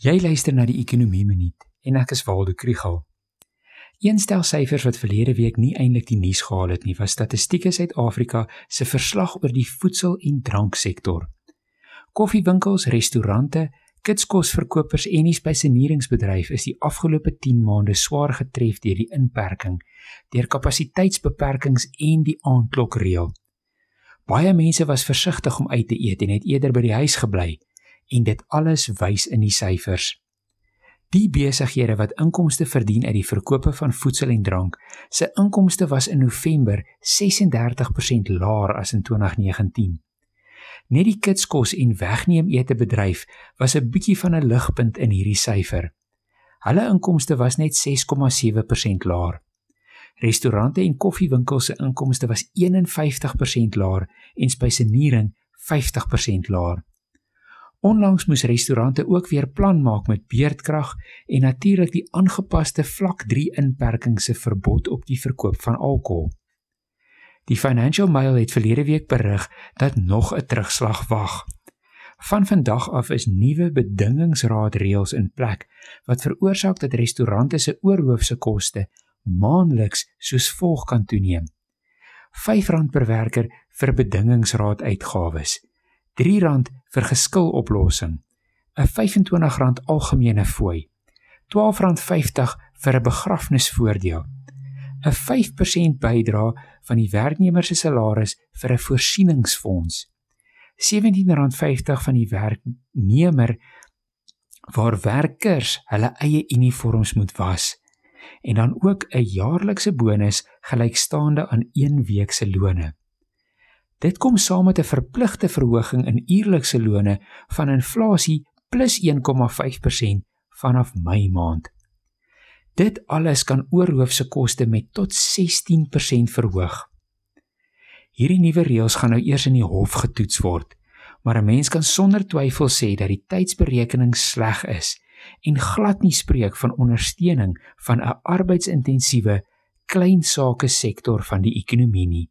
Jy luister na die Ekonomie Minuut en ek is Waldo Krugel. Een stel syfers wat verlede week nie eintlik die nuus gehaal het nie, was Statistiek Suid-Afrika se verslag oor die voedsel- en dranksektor. Koffiewinkels, restaurante, kitskosverkopers en die spesieneringsbedryf is die afgelope 10 maande swaar getref deur die inperking, deur kapasiteitsbeperkings en die aandklokreël. Baie mense was versigtig om uit te eet en het eerder by die huis gebly en dit alles wys in die syfers. Die besighede wat inkomste verdien uit die verkope van voedsel en drank, se inkomste was in November 36% laer as in 2019. Net die kitskos en wegneem ete bedryf was 'n bietjie van 'n ligpunt in hierdie syfer. Hulle inkomste was net 6,7% laer. Restaurante en koffiewinkels se inkomste was 51% laer en spesienering 50% laer. Onlangs moes restaurante ook weer plan maak met beerdkrag en natuurlik die aangepaste vlak 3 inperking se verbod op die verkoop van alkohol. Die Financial Mail het verlede week berig dat nog 'n terugslag wag. Van vandag af is nuwe bedingingsraadreëls in plek wat veroorsaak dat restaurante se oorhoofse koste maandeliks soos volg kan toeneem. R5 per werker vir bedingingsraad uitgawes. R3 vir geskiloplossing, 'n R25 algemene fooi, R12.50 vir 'n begrafnisvoordeel, 'n 5% bydrae van die werknemer se salaris vir 'n voorsieningsfonds, R17.50 van die werknemer waar werkers hulle eie uniforms moet was en dan ook 'n jaarlikse bonus gelykstaande aan 1 week se loone. Dit kom saam met 'n verpligte verhoging in uierlikse lone van inflasie plus 1,5% vanaf Mei maand. Dit alles kan oorhoofse koste met tot 16% verhoog. Hierdie nuwe reëls gaan nou eers in die hof getoets word, maar 'n mens kan sonder twyfel sê dat die tydsberekening sleg is en glad nie spreek van ondersteuning van 'n arbeidsintensiewe klein sake sektor van die ekonomie nie.